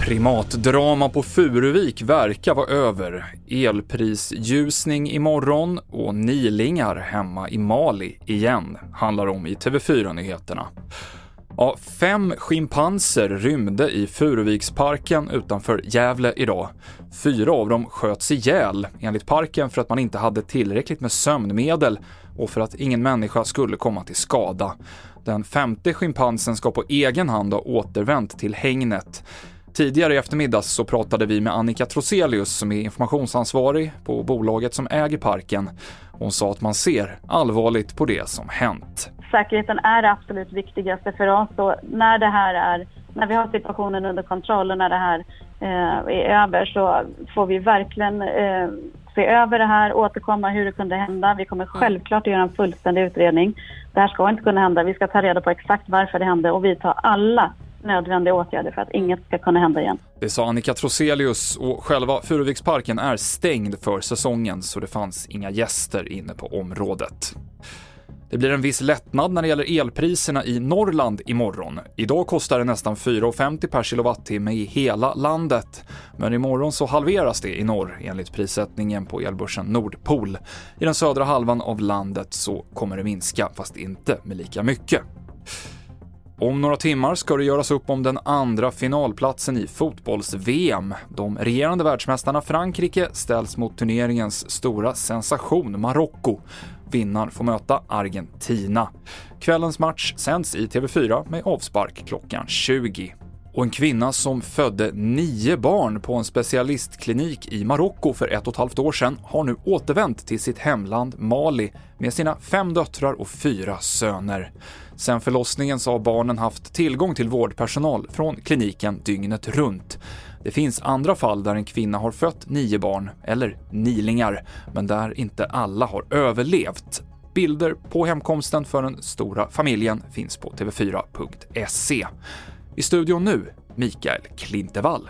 Primatdrama på Furuvik verkar vara över. Elprisljusning imorgon och nilingar hemma i Mali igen, handlar om i TV4-nyheterna. Ja, fem schimpanser rymde i Furuviksparken utanför Gävle idag. Fyra av dem sköts ihjäl, enligt parken för att man inte hade tillräckligt med sömnmedel och för att ingen människa skulle komma till skada. Den femte schimpansen ska på egen hand ha återvänt till hägnet. Tidigare i eftermiddags så pratade vi med Annika Troselius som är informationsansvarig på bolaget som äger parken. Hon sa att man ser allvarligt på det som hänt. Säkerheten är det absolut viktigaste för oss och när det här är, när vi har situationen under kontroll och när det här eh, är över så får vi verkligen eh, se över det här, återkomma hur det kunde hända. Vi kommer självklart att göra en fullständig utredning. Det här ska inte kunna hända. Vi ska ta reda på exakt varför det hände och vidta alla nödvändiga åtgärder för att inget ska kunna hända igen. Det sa Annika Troselius och själva Furuviksparken är stängd för säsongen så det fanns inga gäster inne på området. Det blir en viss lättnad när det gäller elpriserna i Norrland imorgon. Idag kostar det nästan 4,50 per kilowattimme i hela landet. Men imorgon så halveras det i norr enligt prissättningen på elbörsen Nordpol. I den södra halvan av landet så kommer det minska, fast inte med lika mycket. Om några timmar ska det göras upp om den andra finalplatsen i fotbolls-VM. De regerande världsmästarna Frankrike ställs mot turneringens stora sensation Marocko. Vinnaren får möta Argentina. Kvällens match sänds i TV4 med avspark klockan 20 och en kvinna som födde nio barn på en specialistklinik i Marocko för ett och ett halvt år sedan har nu återvänt till sitt hemland Mali med sina fem döttrar och fyra söner. Sen förlossningen så har barnen haft tillgång till vårdpersonal från kliniken dygnet runt. Det finns andra fall där en kvinna har fött nio barn, eller nilingar, men där inte alla har överlevt. Bilder på hemkomsten för den stora familjen finns på tv4.se. I studion nu, Mikael Klintevall.